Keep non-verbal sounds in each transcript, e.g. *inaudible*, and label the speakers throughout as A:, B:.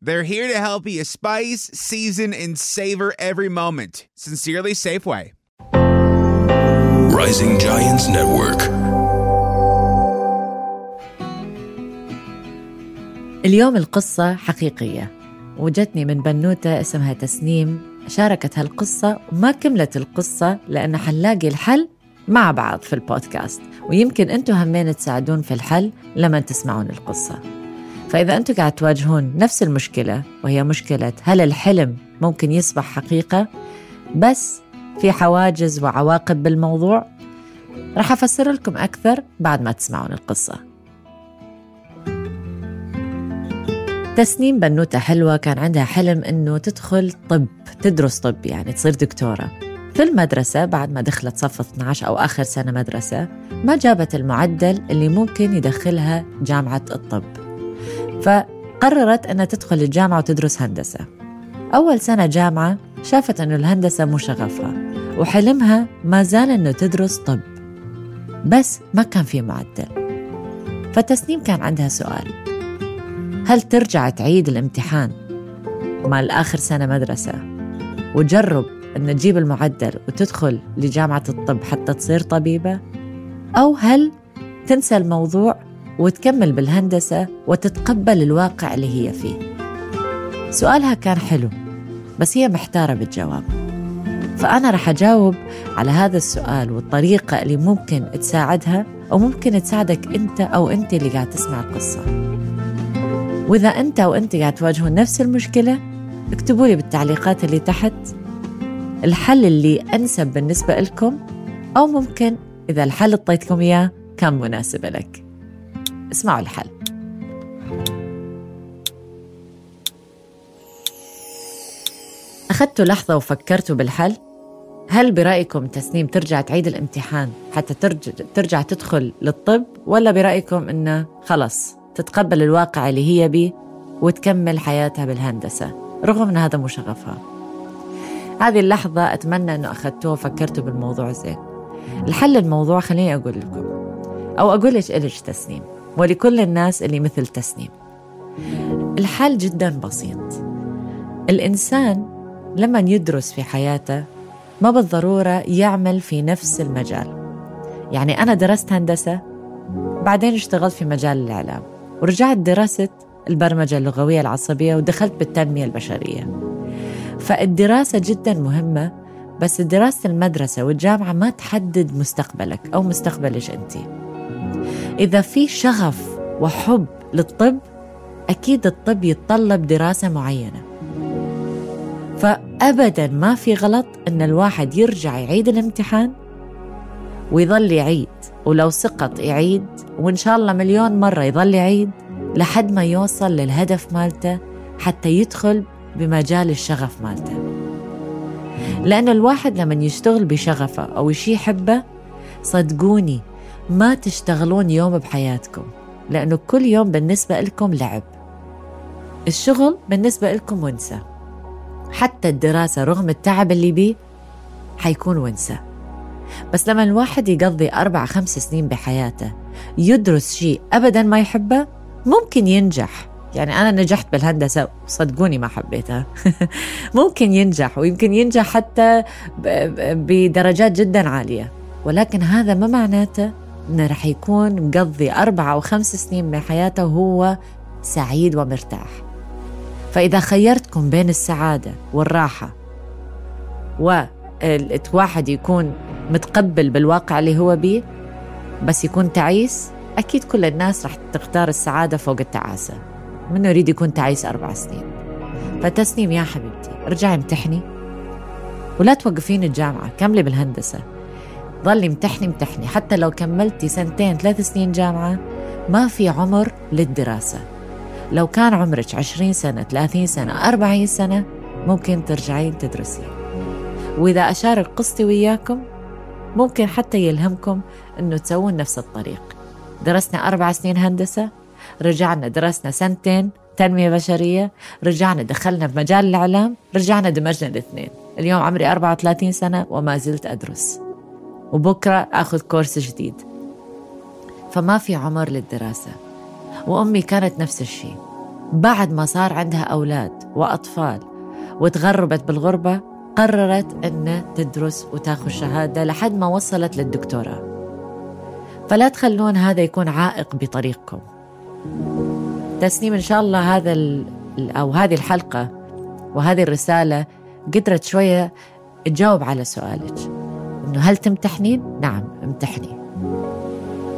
A: They're here to help you spice, season, and savor every moment. Sincerely, Safeway.
B: Rising Giants Network.
C: اليوم القصة حقيقية وجتني من بنوتة اسمها تسنيم شاركت هالقصة وما كملت القصة لأن حنلاقي الحل مع بعض في البودكاست ويمكن أنتم همين تساعدون في الحل لما تسمعون القصة فإذا أنتم قاعد تواجهون نفس المشكلة وهي مشكلة هل الحلم ممكن يصبح حقيقة؟ بس في حواجز وعواقب بالموضوع. راح أفسر لكم أكثر بعد ما تسمعون القصة. تسنيم بنوتة حلوة كان عندها حلم إنه تدخل طب تدرس طب يعني تصير دكتورة. في المدرسة بعد ما دخلت صف 12 أو آخر سنة مدرسة ما جابت المعدل اللي ممكن يدخلها جامعة الطب. فقررت أنها تدخل الجامعة وتدرس هندسة. أول سنة جامعة شافت أنه الهندسة مو شغفها وحلمها ما زال أنه تدرس طب بس ما كان في معدل. فتسنيم كان عندها سؤال هل ترجع تعيد الامتحان مال آخر سنة مدرسة وجرب أن تجيب المعدل وتدخل لجامعة الطب حتى تصير طبيبة؟ أو هل تنسى الموضوع وتكمل بالهندسة وتتقبل الواقع اللي هي فيه. سؤالها كان حلو بس هي محتارة بالجواب. فأنا رح أجاوب على هذا السؤال والطريقة اللي ممكن تساعدها أو ممكن تساعدك أنت أو أنت اللي قاعد تسمع القصة. وإذا أنت أو أنت قاعد تواجهون نفس المشكلة اكتبوا لي بالتعليقات اللي تحت الحل اللي أنسب بالنسبة لكم أو ممكن إذا الحل اعطيتكم إياه كان مناسب لك. اسمعوا الحل. أخذتوا لحظة وفكرتوا بالحل؟ هل برأيكم تسنيم ترجع تعيد الامتحان حتى ترجع, ترجع تدخل للطب؟ ولا برأيكم إنه خلص تتقبل الواقع اللي هي بيه وتكمل حياتها بالهندسة؟ رغم أن هذا مو شغفها. هذه اللحظة أتمنى أنه أخذتوه وفكرتوا بالموضوع زين. الحل الموضوع خليني أقول لكم أو أقول لك إلش تسنيم. ولكل الناس اللي مثل تسنيم. الحل جدا بسيط. الإنسان لما يدرس في حياته ما بالضرورة يعمل في نفس المجال. يعني أنا درست هندسة بعدين اشتغلت في مجال الإعلام ورجعت درست البرمجة اللغوية العصبية ودخلت بالتنمية البشرية. فالدراسة جدا مهمة بس دراسة المدرسة والجامعة ما تحدد مستقبلك أو مستقبلك أنت. إذا في شغف وحب للطب أكيد الطب يتطلب دراسة معينة. فأبدا ما في غلط إن الواحد يرجع يعيد الامتحان ويظل يعيد ولو سقط يعيد وإن شاء الله مليون مرة يظل يعيد لحد ما يوصل للهدف مالته حتى يدخل بمجال الشغف مالته. لأن الواحد لما يشتغل بشغفه أو شيء يحبه صدقوني ما تشتغلون يوم بحياتكم لأنه كل يوم بالنسبة لكم لعب. الشغل بالنسبة لكم ونسة. حتى الدراسة رغم التعب اللي بيه حيكون ونسة. بس لما الواحد يقضي أربع خمس سنين بحياته يدرس شيء أبدا ما يحبه ممكن ينجح. يعني أنا نجحت بالهندسة صدقوني ما حبيتها. *laughs* ممكن ينجح ويمكن ينجح حتى بدرجات جدا عالية. ولكن هذا ما معناته رح يكون مقضي أربعة أو خمس سنين من حياته وهو سعيد ومرتاح. فإذا خيرتكم بين السعادة والراحة واحد يكون متقبل بالواقع اللي هو بيه بس يكون تعيس أكيد كل الناس رح تختار السعادة فوق التعاسة. منه يريد يكون تعيس أربع سنين؟ فتسنيم يا حبيبتي ارجعي امتحني ولا توقفين الجامعة كملي بالهندسة. ضلي امتحني امتحني. حتى لو كملتي سنتين ثلاث سنين جامعة ما في عمر للدراسة. لو كان عمرك عشرين سنة ثلاثين سنة أربعين سنة ممكن ترجعين تدرسي وإذا أشارك قصتي وياكم ممكن حتى يلهمكم أنه تسوون نفس الطريق. درسنا أربع سنين هندسة رجعنا درسنا سنتين تنمية بشرية رجعنا دخلنا في مجال الإعلام رجعنا دمجنا الاثنين. اليوم عمري 34 سنة وما زلت أدرس. وبكرة أخذ كورس جديد. فما في عمر للدراسة. وأمي كانت نفس الشيء. بعد ما صار عندها أولاد وأطفال وتغربت بالغربة قررت أن تدرس وتاخذ شهادة لحد ما وصلت للدكتوراه. فلا تخلون هذا يكون عائق بطريقكم. تسنيم إن شاء الله هذا أو هذه الحلقة وهذه الرسالة قدرت شوية تجاوب على سؤالك. إنه هل تمتحنين؟ نعم امتحني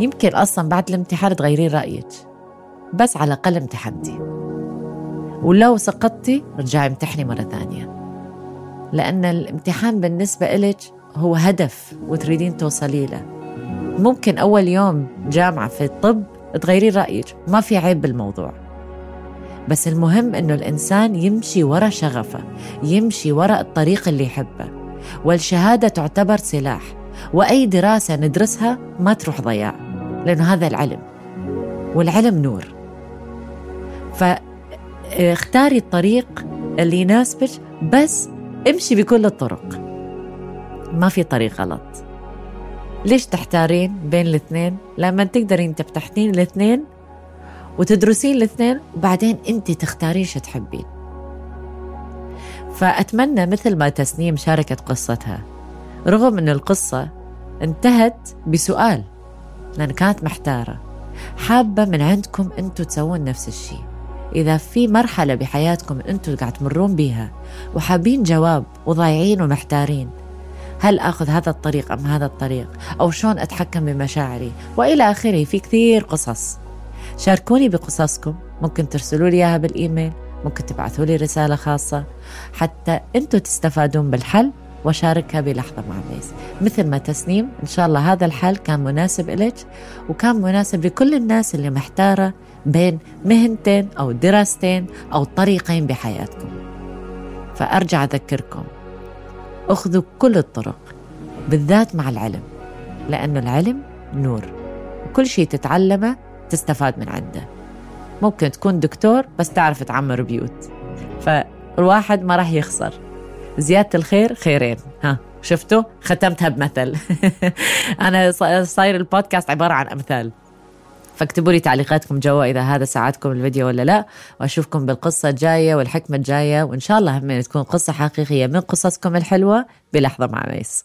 C: يمكن أصلا بعد الامتحان تغيرين رأيك بس على الأقل امتحنتي. ولو سقطتي رجعي امتحني مرة ثانية. لأن الامتحان بالنسبة إلك هو هدف وتريدين توصلي له. ممكن أول يوم جامعة في الطب تغيرين رأيك ما في عيب بالموضوع. بس المهم إنه الإنسان يمشي ورا شغفه يمشي ورا الطريق اللي يحبه. والشهادة تعتبر سلاح وأي دراسة ندرسها ما تروح ضياع لأنه هذا العلم والعلم نور. فاختاري الطريق اللي يناسبك بس امشي بكل الطرق. ما في طريق غلط. ليش تحتارين بين الاثنين؟ لما تقدرين تفتحين الاثنين وتدرسين الاثنين وبعدين انت تختارين شو تحبين. فأتمنى مثل ما تسنيم شاركت قصتها. رغم أن القصة انتهت بسؤال لأن كانت محتارة. حابة من عندكم أنتوا تسوون نفس الشيء. إذا في مرحلة بحياتكم أنتوا قاعد تمرون بيها وحابين جواب وضايعين ومحتارين هل أخذ هذا الطريق أم هذا الطريق؟ أو شلون أتحكم بمشاعري؟ وإلى آخره في كثير قصص. شاركوني بقصصكم. ممكن ترسلوا لي إياها بالإيميل. ممكن تبعثوا لي رسالة خاصة. حتى أنتوا تستفادون بالحل وشاركها بلحظة مع الناس مثل ما تسنيم إن شاء الله هذا الحل كان مناسب إلك وكان مناسب لكل الناس اللي محتارة بين مهنتين أو دراستين أو طريقين بحياتكم. فأرجع أذكركم أخذوا كل الطرق بالذات مع العلم لأنه العلم نور وكل شيء تتعلمه تستفاد من عنده. ممكن تكون دكتور بس تعرف تعمر بيوت. فالواحد ما راح يخسر. زيادة الخير خيرين. ها شفتوا؟ ختمتها بمثل. *laughs* أنا صاير البودكاست عبارة عن أمثال. فاكتبوا لي تعليقاتكم جوا إذا هذا ساعدكم الفيديو ولا لا وأشوفكم بالقصة الجاية والحكمة الجاية وإن شاء الله هم تكون قصة حقيقية من قصصكم الحلوة بلحظة مع ميس.